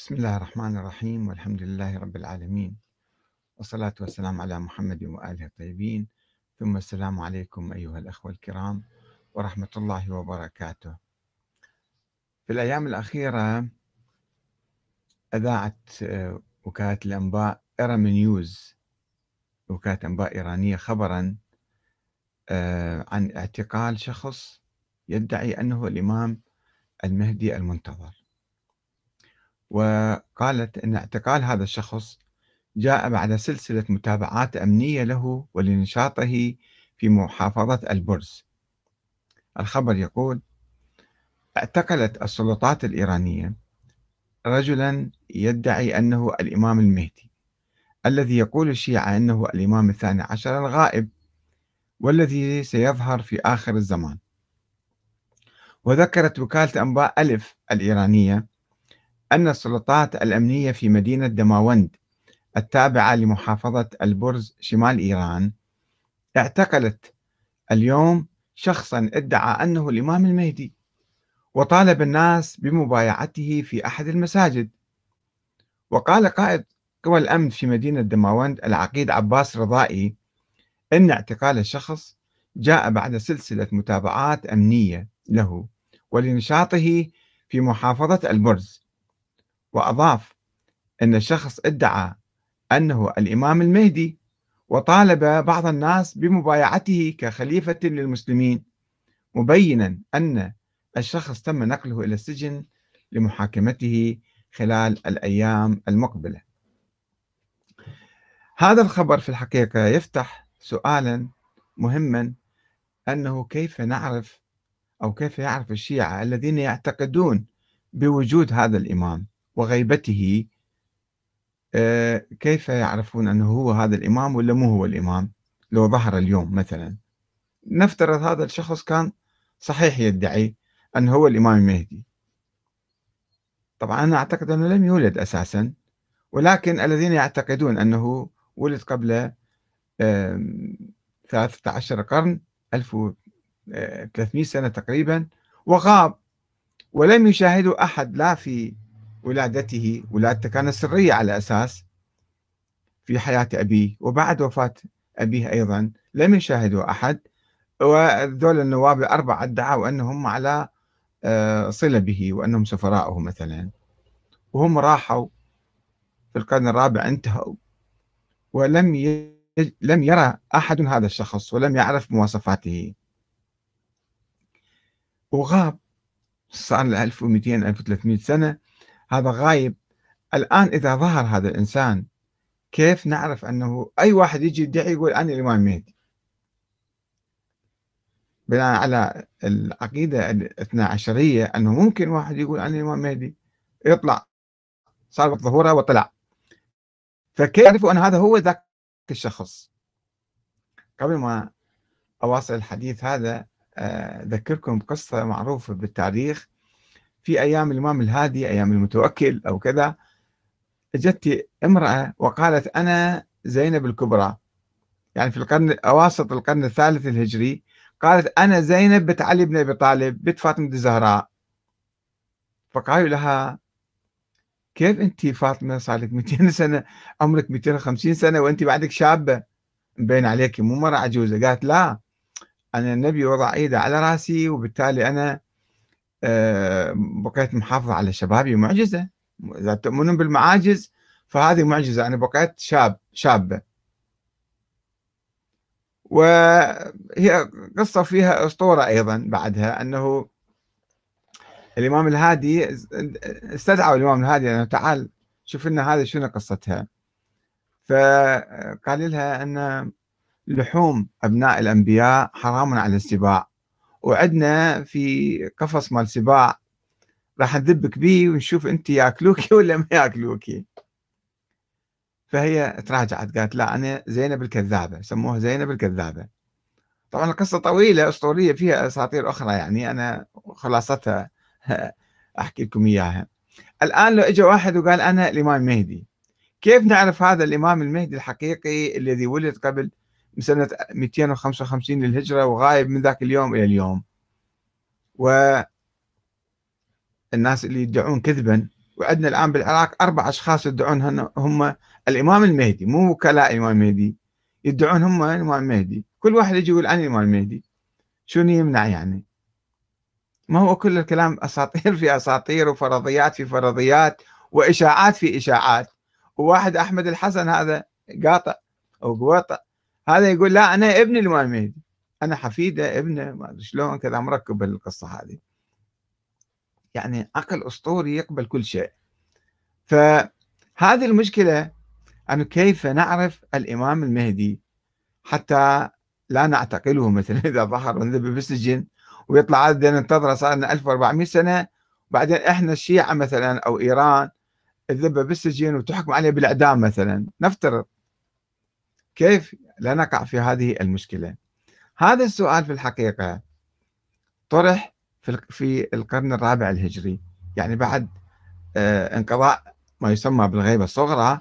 بسم الله الرحمن الرحيم والحمد لله رب العالمين. والصلاة والسلام على محمد وآله الطيبين. ثم السلام عليكم أيها الأخوة الكرام ورحمة الله وبركاته. في الأيام الأخيرة أذاعت آه، وكالة الأنباء إيرام نيوز وكالة أنباء إيرانية خبرا آه، عن اعتقال شخص يدعي أنه الإمام المهدي المنتظر. وقالت أن اعتقال هذا الشخص جاء بعد سلسلة متابعات أمنية له ولنشاطه في محافظة البرز. الخبر يقول اعتقلت السلطات الإيرانية رجلا يدعي أنه الإمام المهدي الذي يقول الشيعة أنه الإمام الثاني عشر الغائب والذي سيظهر في آخر الزمان. وذكرت وكالة أنباء ألف الإيرانية أن السلطات الأمنية في مدينة دماوند التابعة لمحافظة البرز شمال إيران اعتقلت اليوم شخصا ادعى أنه الإمام المهدي وطالب الناس بمبايعته في أحد المساجد. وقال قائد قوى الأمن في مدينة دماوند العقيد عباس رضائي أن اعتقال الشخص جاء بعد سلسلة متابعات أمنية له ولنشاطه في محافظة البرز. وأضاف أن الشخص ادعى أنه الإمام المهدي وطالب بعض الناس بمبايعته كخليفة للمسلمين مبينا أن الشخص تم نقله إلى السجن لمحاكمته خلال الأيام المقبلة. هذا الخبر في الحقيقة يفتح سؤالا مهما أنه كيف نعرف أو كيف يعرف الشيعة الذين يعتقدون بوجود هذا الإمام؟ وغيبته آه، كيف يعرفون أنه هو هذا الإمام ولا مو هو الإمام؟ لو ظهر اليوم مثلا. نفترض هذا الشخص كان صحيح يدعي أنه هو الإمام المهدي. طبعا أنا أعتقد أنه لم يولد أساسا ولكن الذين يعتقدون أنه ولد قبل 13 قرن 1300 سنة تقريبا وغاب ولم يشاهدوا أحد لا في ولادته ولادته كانت سرية على أساس في حياة أبيه. وبعد وفاة أبيه أيضا لم يشاهدوا أحد. وذول النواب الأربعة ادعوا أنهم على آه، صلة به وأنهم سفراءه مثلا. وهم راحوا في القرن الرابع انتهوا. ولم ي... لم يرى أحد هذا الشخص ولم يعرف مواصفاته. وغاب صار له 1200 1300 سنة. هذا غايب. الآن إذا ظهر هذا الإنسان كيف نعرف أنه أي واحد يجي يدعي يقول أنا الإمام المهدي بناء على العقيدة الاثنى عشرية أنه ممكن واحد يقول أنا الإمام المهدي يطلع صار ظهوره وطلع. فكيف يعرفوا أن هذا هو ذاك الشخص؟ قبل ما أواصل الحديث هذا آه، أذكركم بقصة معروفة بالتاريخ في أيام الإمام الهادي أيام المتوكل أو كذا اجت امرأة وقالت أنا زينب الكبرى. يعني في القرن أواسط القرن الثالث الهجري قالت أنا زينب بنت علي بن أبي طالب بنت فاطمة الزهراء فقالوا لها كيف أنت فاطمة؟ صار لك 200 سنة عمرك 250 سنة وأنت بعدك شابة. مبين عليك مو مرة عجوزة. قالت لا أنا النبي وضع إيده على رأسي وبالتالي أنا بقيت محافظة على شبابي معجزة إذا تؤمنون بالمعاجز فهذه معجزة أنا بقيت شاب شابة. وهي قصة فيها أسطورة أيضا بعدها أنه الإمام الهادي استدعوا الإمام الهادي أنه تعال شوف لنا هذه شنو قصتها. فقال لها أن لحوم أبناء الأنبياء حرام على السباع. وعندنا في قفص مال سباع. راح نذبك به ونشوف انت ياكلوكي ولا ما ياكلوكي. فهي تراجعت قالت لا أنا زينب الكذابة سموها زينب الكذابة. طبعا القصة طويلة أسطورية فيها أساطير أخرى يعني أنا خلاصتها أحكي لكم إياها. الآن لو اجى واحد وقال أنا الإمام المهدي كيف نعرف هذا الإمام المهدي الحقيقي الذي ولد قبل سنة 255 للهجرة وغايب من ذاك اليوم إلى اليوم. والناس اللي يدعون كذبا وعندنا الآن بالعراق أربع أشخاص يدعون هم الإمام المهدي مو وكلاء الإمام المهدي يدعون هم الإمام المهدي. كل واحد يجي يقول أنا الإمام المهدي. شنو يمنع يعني؟ ما هو كل الكلام أساطير في أساطير وفرضيات في فرضيات وإشاعات في إشاعات. وواحد أحمد الحسن هذا قاطع أو قواطع هذا يقول لا أنا ابن الإمام المهدي أنا حفيده ابنه ما أدري شلون كذا مركب القصة هذه. يعني عقل أسطوري يقبل كل شيء. فهذه المشكلة أنه كيف نعرف الإمام المهدي حتى لا نعتقله مثلا إذا ظهر ونذب بالسجن ويطلع عدد ننتظره صار لنا 1400 سنة. وبعدين إحنا الشيعة مثلا أو إيران تذب بالسجن وتحكم عليه بالإعدام مثلا. نفترض كيف لا نقع في هذه المشكلة. هذا السؤال في الحقيقة طرح في القرن الرابع الهجري. يعني بعد آه، انقضاء ما يسمى بالغيبة الصغرى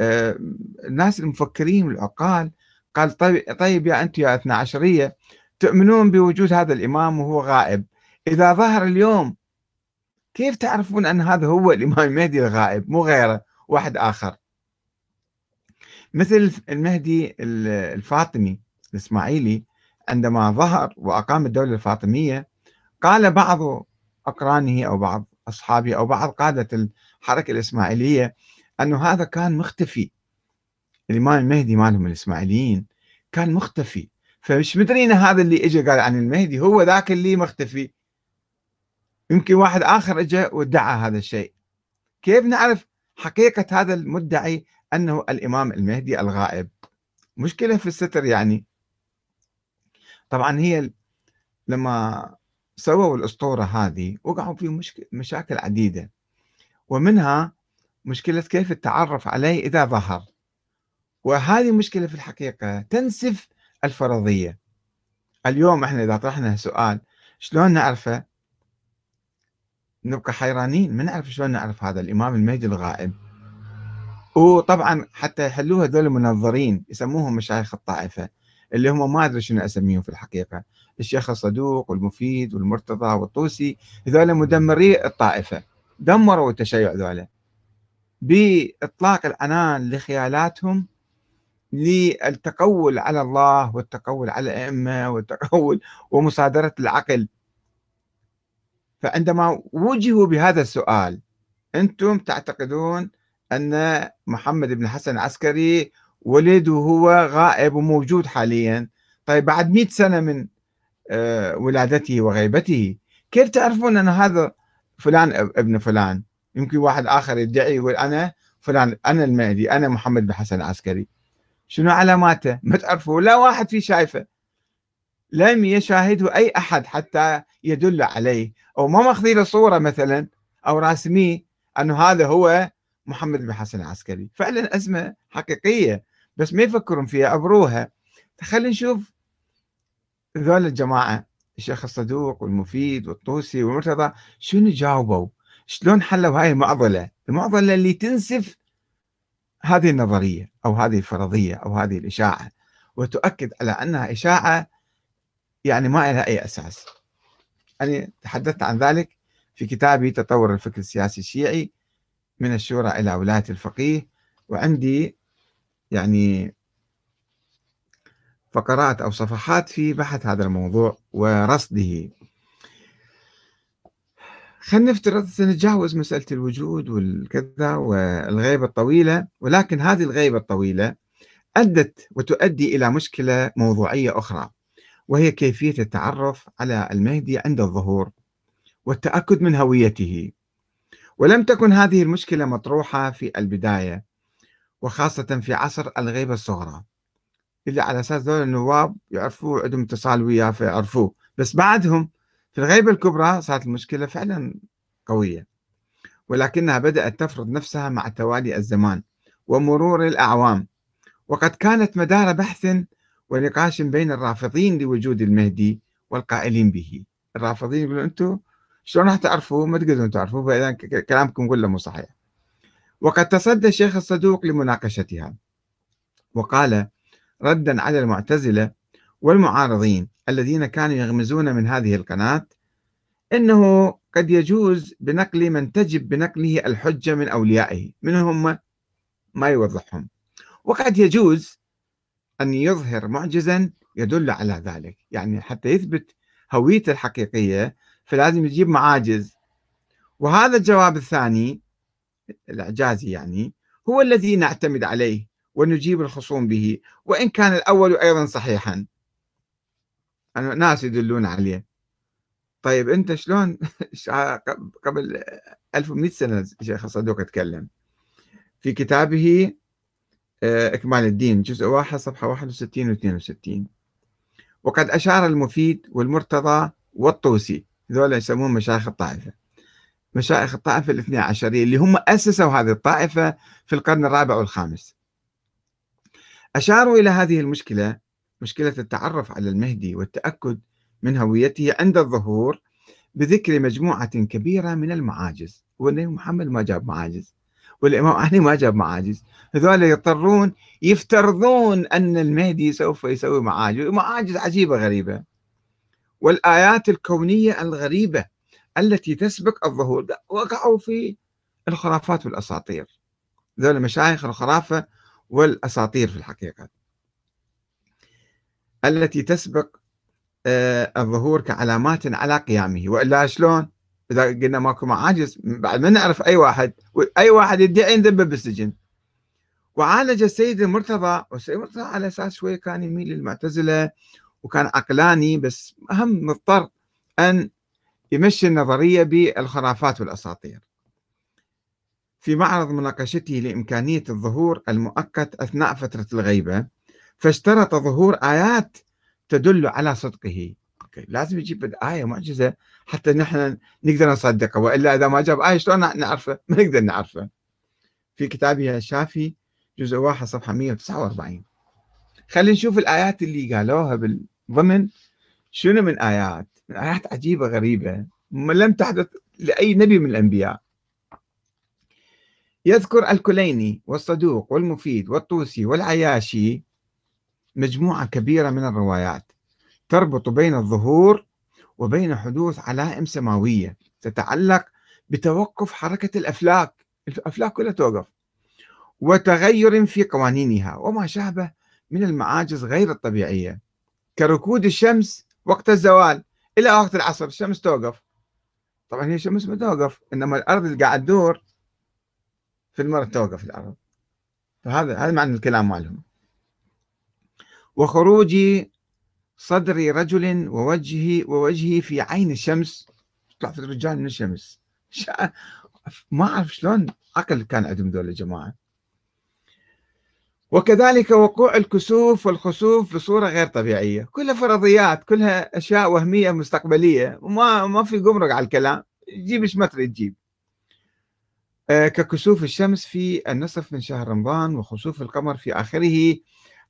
آه، الناس المفكرين والعقال قال طيب, طيب يا أنتم يا اثنا عشرية تؤمنون بوجود هذا الإمام وهو غائب؟ إذا ظهر اليوم كيف تعرفون أن هذا هو الإمام المهدي الغائب؟ مو غيره واحد آخر. مثل المهدي الفاطمي الإسماعيلي عندما ظهر وأقام الدولة الفاطمية قال بعض أقرانه أو بعض أصحابه أو بعض قادة الحركة الإسماعيلية أنه هذا كان مختفي. الإمام المهدي مالهم الإسماعيليين كان مختفي. فمش مدرين هذا اللي اجى قال عن المهدي هو ذاك اللي مختفي. يمكن واحد آخر اجى وادعى هذا الشيء. كيف نعرف حقيقة هذا المدعي أنه الإمام المهدي الغائب. مشكلة في الستر يعني. طبعا هي لما سووا الأسطورة هذه وقعوا في مشاكل عديدة. ومنها مشكلة كيف التعرف عليه إذا ظهر. وهذه مشكلة في الحقيقة تنسف الفرضية. اليوم إحنا إذا طرحنا سؤال شلون نعرفه؟ نبقى حيرانين. ما نعرف شلون نعرف هذا الإمام المهدي الغائب. وطبعا حتى يحلوها هذول المنظرين يسموهم مشايخ الطائفة اللي هم ما أدري شنو أسميهم في الحقيقة الشيخ الصدوق والمفيد والمرتضى والطوسي هذول مدمري الطائفة. دمروا التشيع ذولا. بإطلاق العنان لخيالاتهم للتقول على الله والتقول على الأئمة والتقول ومصادرة العقل. فعندما وجهوا بهذا السؤال أنتم تعتقدون أن محمد بن حسن العسكري ولد وهو غائب وموجود حاليا. طيب بعد مئة سنة من آه، ولادته وغيبته كيف تعرفون أن هذا فلان ابن فلان؟ يمكن واحد آخر يدعي يقول أنا فلان أنا المهدي أنا محمد بن حسن العسكري. شنو علاماته؟ ما تعرفوا لا واحد في شايفه. لم يشاهده أي أحد حتى يدل عليه أو ما ماخذي له صورة مثلا أو راسميه أنه هذا هو محمد بن حسن العسكري. فعلا أزمة حقيقية بس ما يفكرون فيها أبروها. خلينا نشوف ذول الجماعة الشيخ الصدوق والمفيد والطوسي والمرتضى شنو جاوبوا؟ شلون حلوا هاي المعضلة؟ المعضلة اللي تنسف هذه النظرية أو هذه الفرضية أو هذه الإشاعة وتؤكد على أنها إشاعة يعني ما لها أي أساس. أنا تحدثت عن ذلك في كتابي تطور الفكر السياسي الشيعي من الشورى إلى ولاية الفقيه. وعندي يعني فقرات أو صفحات في بحث هذا الموضوع ورصده. خلينا نفترض سنتجاوز مسألة الوجود والكذا والغيبة الطويلة ولكن هذه الغيبة الطويلة أدت وتؤدي إلى مشكلة موضوعية أخرى وهي كيفية التعرف على المهدي عند الظهور والتأكد من هويته. ولم تكن هذه المشكلة مطروحة في البداية وخاصة في عصر الغيبة الصغرى. إلا على أساس ذول النواب يعرفوا عندهم اتصال وياه فيعرفوه. بس بعدهم في الغيبة الكبرى صارت المشكلة فعلا قوية. ولكنها بدأت تفرض نفسها مع توالي الزمان ومرور الأعوام. وقد كانت مدار بحث ونقاش بين الرافضين لوجود المهدي والقائلين به. الرافضين يقولون أنتم شلون راح تعرفوا ما تقدرون تعرفوا فإذا كلامكم كله مو صحيح. وقد تصدى الشيخ الصدوق لمناقشتها. وقال ردا على المعتزلة والمعارضين الذين كانوا يغمزون من هذه القناة إنه قد يجوز بنقل من تجب بنقله الحجة من أوليائه من هم ما يوضحهم. وقد يجوز أن يظهر معجزا يدل على ذلك. يعني حتى يثبت هويته الحقيقية فلازم يجيب معاجز. وهذا الجواب الثاني الإعجازي يعني هو الذي نعتمد عليه ونجيب الخصوم به وإن كان الأول أيضا صحيحا. ناس يدلون عليه. طيب أنت شلون؟ قبل 1100 سنة شيخ صدوق تكلم في كتابه آه، إكمال الدين جزء واحد صفحة 61 و 62 وقد أشار المفيد والمرتضى والطوسي. هذول يسمون مشايخ الطائفة. مشايخ الطائفة الاثنى عشرية اللي هم أسسوا هذه الطائفة في القرن الرابع والخامس. أشاروا إلى هذه المشكلة مشكلة التعرف على المهدي والتأكد من هويته عند الظهور بذكر مجموعة كبيرة من المعاجز. والنبي محمد ما جاب معاجز. والإمام علي ما جاب معاجز. هذول يضطرون يفترضون أن المهدي سوف يسوي معاجز. معاجز عجيبة غريبة. والآيات الكونية الغريبة التي تسبق الظهور. وقعوا في الخرافات والأساطير. ذول مشايخ الخرافة والأساطير في الحقيقة. التي تسبق آه، الظهور كعلامات على قيامه. وإلا شلون؟ إذا قلنا ماكو معاجز بعد ما نعرف أي واحد أي واحد يدعي يندب بالسجن. وعالج السيد المرتضى والسيد المرتضى على أساس شوية كان يميل للمعتزلة وكان عقلاني بس أهم مضطر أن يمشي النظرية بالخرافات والأساطير. في معرض مناقشته لإمكانية الظهور المؤقت أثناء فترة الغيبة فاشترط ظهور آيات تدل على صدقه. لازم يجيب آية معجزة حتى نحن نقدر نصدقه وإلا إذا ما جاب آية شلون نعرفه؟ ما نقدر نعرفه. في كتابه الشافي جزء واحد صفحة 149 خلينا نشوف الآيات اللي قالوها بالضمن شنو من آيات؟ من آيات عجيبة غريبة لم تحدث لأي نبي من الأنبياء. يذكر الكليني والصدوق والمفيد والطوسي والعياشي مجموعة كبيرة من الروايات تربط بين الظهور وبين حدوث علائم سماوية تتعلق بتوقف حركة الأفلاك. الأفلاك كلها توقف. وتغير في قوانينها وما شابه من المعاجز غير الطبيعية. كركود الشمس وقت الزوال. إلى وقت العصر الشمس توقف. طبعا هي الشمس ما توقف إنما الأرض اللي قاعد تدور في المرة توقف الأرض. فهذا هذا معنى الكلام مالهم. وخروج صدر رجل ووجهه ووجهه في عين الشمس. يطلع في الرجال من الشمس. ما أعرف شلون عقل كان عندهم دول الجماعه وكذلك وقوع الكسوف والخسوف بصورة غير طبيعية. كلها فرضيات كلها أشياء وهمية مستقبلية وما ما في قمرق على الكلام. جيب إيش ما تريد تجيب. آه، ككسوف الشمس في النصف من شهر رمضان وخسوف القمر في آخره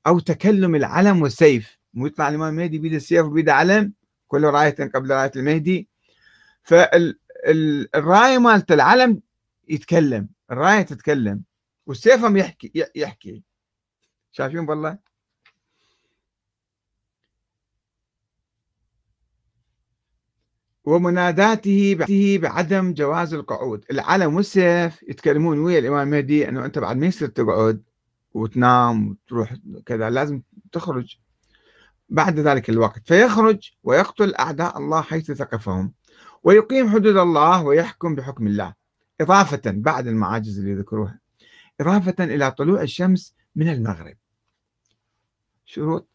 أو تكلم العلم والسيف. مو يطلع الإمام المهدي بيده السيف وبيده علم؟ كل راية قبل راية المهدي. فالرايه مالت العلم يتكلم الراية تتكلم والسيف يحكي يحكي. شايفين والله ومناداته بعدم جواز القعود. العلم والسيف يتكلمون ويا الإمام المهدي إنه أنت بعد ما يصير تقعد وتنام وتروح كذا لازم تخرج بعد ذلك الوقت. فيخرج ويقتل أعداء الله حيث ثقفهم ويقيم حدود الله ويحكم بحكم الله. إضافة بعد المعاجز اللي ذكروها. إضافة إلى طلوع الشمس من المغرب. شروط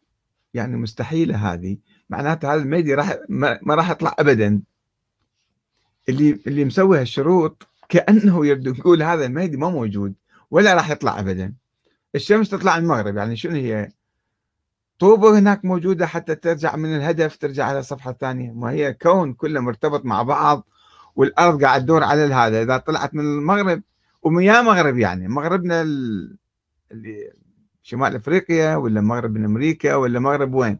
يعني مستحيلة هذه. معناتها هذا المهدي راح ما راح يطلع أبدا. اللي اللي مسوي هالشروط كأنه يقول هذا المهدي ما موجود ولا راح يطلع أبدا. الشمس تطلع المغرب يعني شنو هي؟ طوبة هناك موجودة حتى ترجع من الهدف ترجع على الصفحة الثانية. ما هي؟ كون كله مرتبط مع بعض والأرض قاعد تدور على هذا. إذا طلعت من المغرب ومن يا مغرب يعني مغربنا اللي شمال أفريقيا ولا مغرب من أمريكا ولا مغرب وين؟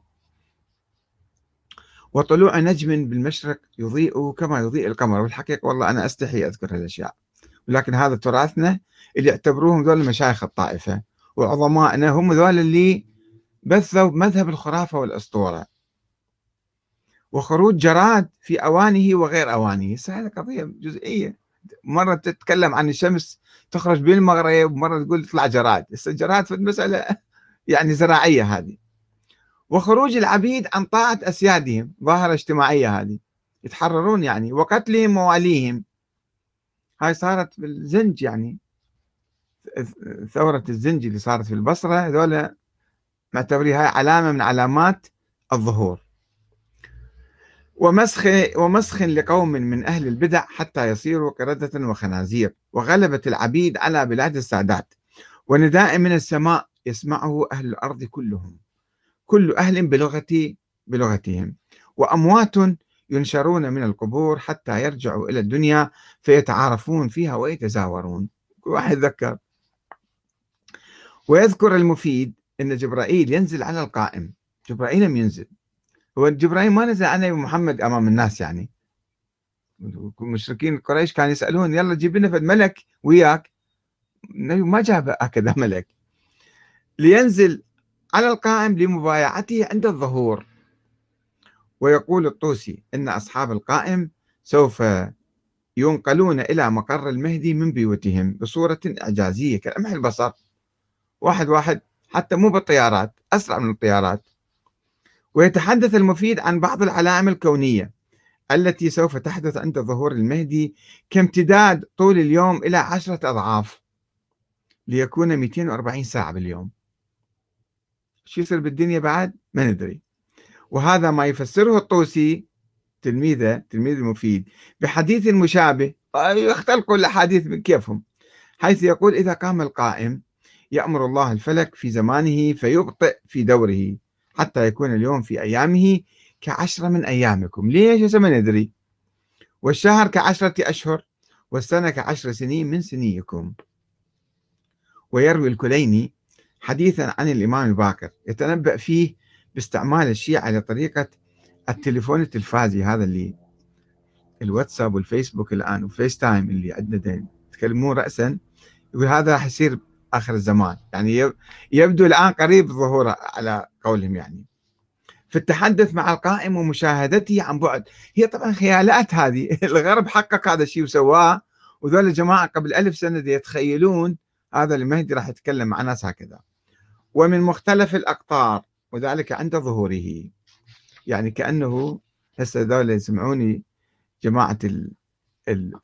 وطلوع نجم بالمشرق يضيء كما يضيء القمر. والحقيقة والله أنا أستحي أذكر هالأشياء. ولكن هذا تراثنا اللي يعتبروهم ذول مشايخ الطائفة. وعظمائنا هم ذول اللي بثوا مذهب الخرافة والأسطورة. وخروج جراد في أوانه وغير أوانه. هذه قضية جزئية. مرة تتكلم عن الشمس تخرج بالمغرب ومرة تقول تطلع جراد. الجراد في المسألة يعني زراعية هذه. وخروج العبيد عن طاعة أسيادهم ظاهرة اجتماعية هذه. يتحررون يعني وقتلهم مواليهم هاي صارت في الزنج يعني. ثورة الزنج اللي صارت في البصرة هذول هاي علامة من علامات الظهور. ومسخ ومسخ لقوم من أهل البدع حتى يصيروا قردة وخنازير. وغلبة العبيد على بلاد السادات. ونداء من السماء يسمعه أهل الأرض كلهم كل أهل بلغتي بلغتهم. وأموات ينشرون من القبور حتى يرجعوا إلى الدنيا فيتعارفون فيها ويتزاورون. كل واحد ذكر ويذكر المفيد أن جبرائيل ينزل على القائم. جبرائيل لم ينزل. هو جبرائيل ما نزل على محمد أمام الناس يعني. مشركين قريش كانوا يسألون يلا جيب لنا فد ملك وياك. النبي ما جاب هكذا ملك. لينزل على القائم لمبايعته عند الظهور. ويقول الطوسي إن أصحاب القائم سوف ينقلون إلى مقر المهدي من بيوتهم بصورة إعجازية كلمح البصر. واحد واحد حتى مو بالطيارات أسرع من الطيارات. ويتحدث المفيد عن بعض العلائم الكونية. التي سوف تحدث عند ظهور المهدي كامتداد طول اليوم إلى عشرة أضعاف ليكون 240 ساعة باليوم. شو يصير بالدنيا بعد؟ ما ندري. وهذا ما يفسره الطوسي تلميذه تلميذ المفيد بحديث مشابه. يختلقوا الأحاديث كيفهم. حيث يقول إذا قام القائم يأمر الله الفلك في زمانه فيبطئ في دوره حتى يكون اليوم في أيامه كعشرة من أيامكم. ليش ما ندري؟ والشهر كعشرة أشهر والسنة كعشر سنين من سنيكم. ويروي الكليني حديثا عن الإمام الباقر يتنبأ فيه باستعمال الشيعة لطريقة التليفون التلفازي هذا اللي الواتساب والفيسبوك الآن وفيس تايم اللي عندنا يتكلمون رأسا يقول هذا راح يصير آخر الزمان. يعني يبدو الآن قريب ظهوره على قولهم يعني. في التحدث مع القائم ومشاهدته عن بعد. هي طبعا خيالات هذه. الغرب حقق هذا الشيء وسواه وذول الجماعة قبل ألف سنة يتخيلون هذا المهدي راح يتكلم مع ناس هكذا. ومن مختلف الأقطار وذلك عند ظهوره. يعني كأنه هسه ذولا يسمعوني جماعة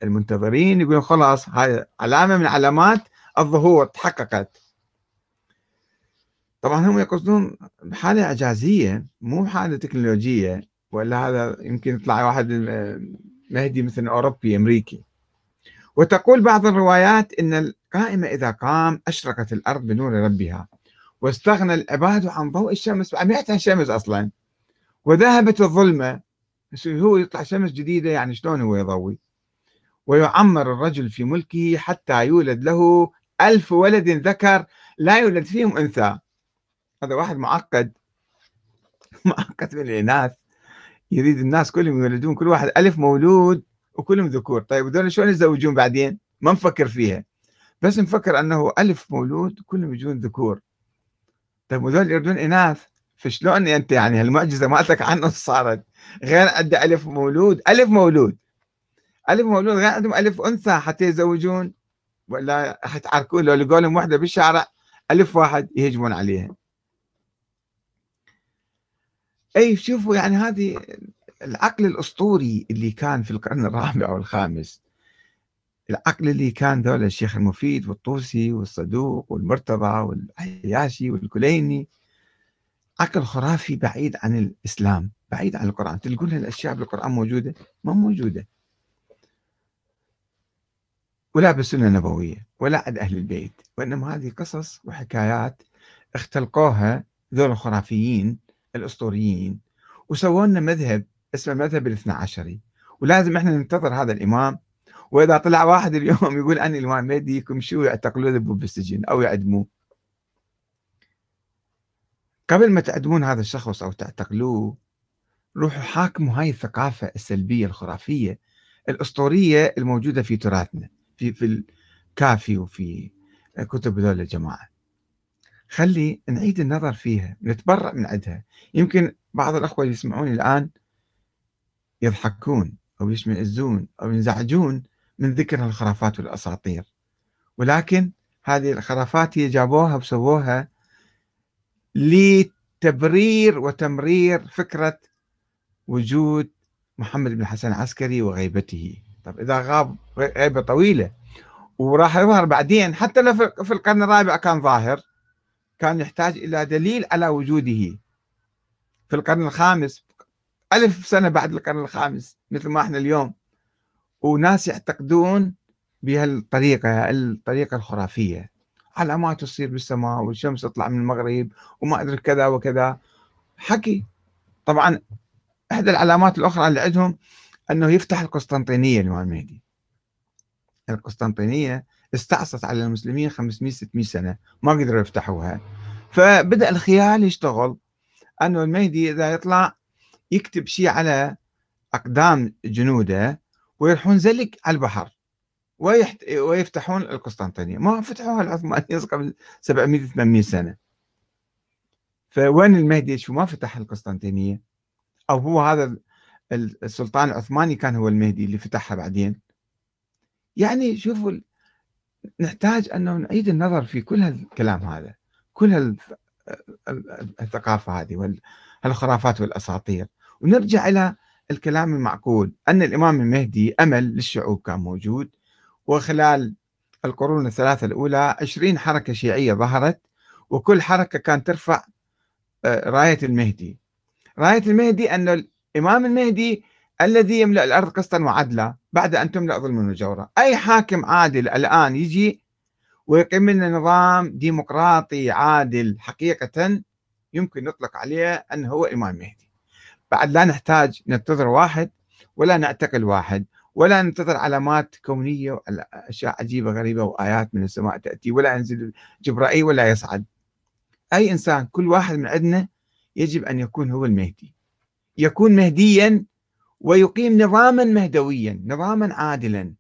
المنتظرين يقولون خلاص هاي علامة من علامات الظهور تحققت. طبعا هم يقصدون بحالة إعجازية مو حالة تكنولوجية ولا هذا يمكن يطلع واحد مهدي مثل أوروبي أمريكي. وتقول بعض الروايات إن القائمة إذا قام أشرقت الأرض بنور ربها واستغنى العباد عن ضوء الشمس ما يعتن شمس أصلا. وذهبت الظلمة هو يطلع شمس جديدة؟ يعني شلون هو يضوي؟ ويعمر الرجل في ملكه حتى يولد له ألف ولد ذكر لا يولد فيهم أنثى. هذا واحد معقد. معقد من الإناث. يريد الناس كلهم يولدون كل واحد ألف مولود وكلهم ذكور. طيب هذول شلون يتزوجون بعدين؟ ما نفكر فيها. بس نفكر أنه ألف مولود كلهم يجون ذكور. طيب وذول يردون إناث. فشلون أنت يعني هالمعجزة مالتك عنه صارت؟ غير عنده ألف مولود. ألف مولود. ألف مولود غير عندهم ألف أنثى حتى يزوجون ولا حتعركون لو لقوا لهم وحدة بالشارع ألف واحد يهجمون عليها. أي شوفوا يعني هذه العقل الأسطوري اللي كان في القرن الرابع والخامس. العقل اللي كان ذول الشيخ المفيد والطوسي والصدوق والمرتضى والعياشي والكليني. عقل خرافي بعيد عن الإسلام بعيد عن القرآن. تلقون الأشياء بالقرآن موجودة؟ ما موجودة. ولا بالسنة النبوية ولا عند أهل البيت وإنما هذه قصص وحكايات اختلقوها ذول الخرافيين الأسطوريين وسووا لنا مذهب اسمه مذهب الاثنى عشري ولازم إحنا ننتظر هذا الإمام وإذا طلع واحد اليوم يقول أنا الإمام المهدي شو يعتقلوه بالسجن أو يعدموه. قبل ما تعدمون هذا الشخص أو تعتقلوه روحوا حاكموا هاي الثقافة السلبية الخرافية الأسطورية الموجودة في تراثنا في في الكافي وفي كتب هذول الجماعة خلي نعيد النظر فيها نتبرأ من عندها. يمكن بعض الأخوة اللي يسمعوني الآن يضحكون أو يشمئزون أو ينزعجون من ذكر الخرافات والأساطير. ولكن هذه الخرافات هي جابوها وسووها لتبرير وتمرير فكرة وجود محمد بن الحسن العسكري وغيبته. طب إذا غاب غيبة طويلة وراح يظهر بعدين حتى لو في القرن الرابع كان ظاهر. كان يحتاج إلى دليل على وجوده. في القرن الخامس ألف سنة بعد القرن الخامس مثل ما إحنا اليوم. وناس يعتقدون بهالطريقة الطريقة الخرافية. علامات تصير بالسماء والشمس تطلع من المغرب وما أدري كذا وكذا. حكي. طبعا إحدى العلامات الأخرى اللي عندهم أنه يفتح القسطنطينية الإمام المهدي. القسطنطينية استعصت على المسلمين 500 600 سنة ما قدروا يفتحوها. فبدأ الخيال يشتغل أنه المهدي إذا يطلع يكتب شيء على أقدام جنوده ويروحون زلك على البحر ويحت... ويفتحون القسطنطينية. ما فتحوها العثمانيين قبل 700 800 سنة. فوين المهدي؟ شو ما فتح القسطنطينية. أو هو هذا السلطان العثماني كان هو المهدي اللي فتحها بعدين. يعني شوفوا نحتاج أنه نعيد النظر في كل هالكلام هذا كل الثقافة هذه والخرافات والأساطير. ونرجع إلى الكلام المعقول أن الإمام المهدي أمل للشعوب كان موجود وخلال القرون الثلاثة الأولى عشرين حركة شيعية ظهرت وكل حركة كانت ترفع آه، راية المهدي. راية المهدي أن الإمام المهدي الذي يملأ الأرض قسطا وعدلا بعد أن تملأ ظلما وجورا. أي حاكم عادل الآن يجي ويقيم لنا نظام ديمقراطي عادل حقيقة يمكن نطلق عليه أنه هو إمام مهدي. بعد لا نحتاج ننتظر واحد ولا نعتقل واحد ولا ننتظر علامات كونية أشياء عجيبة غريبة وآيات من السماء تأتي ولا ينزل جبرائيل ولا يصعد. أي إنسان كل واحد من عندنا يجب أن يكون هو المهدي. يكون مهديا ويقيم نظاما مهدويا نظاما عادلا.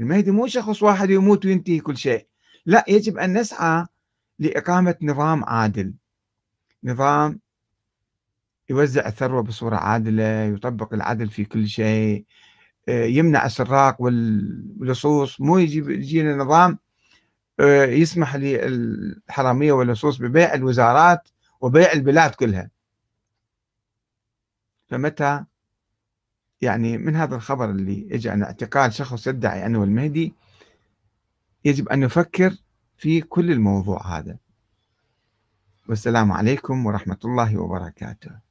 المهدي مو شخص واحد يموت وينتهي كل شيء. لا يجب أن نسعى لإقامة نظام عادل. نظام يوزع الثروة بصورة عادلة يطبق العدل في كل شيء آه، يمنع السراق واللصوص. مو يجي يجينا نظام آه، يسمح للحرامية واللصوص ببيع الوزارات وبيع البلاد كلها. فمتى يعني من هذا الخبر اللي اجى عن اعتقال شخص يدعي أنه المهدي يجب أن نفكر في كل الموضوع هذا. والسلام عليكم ورحمة الله وبركاته.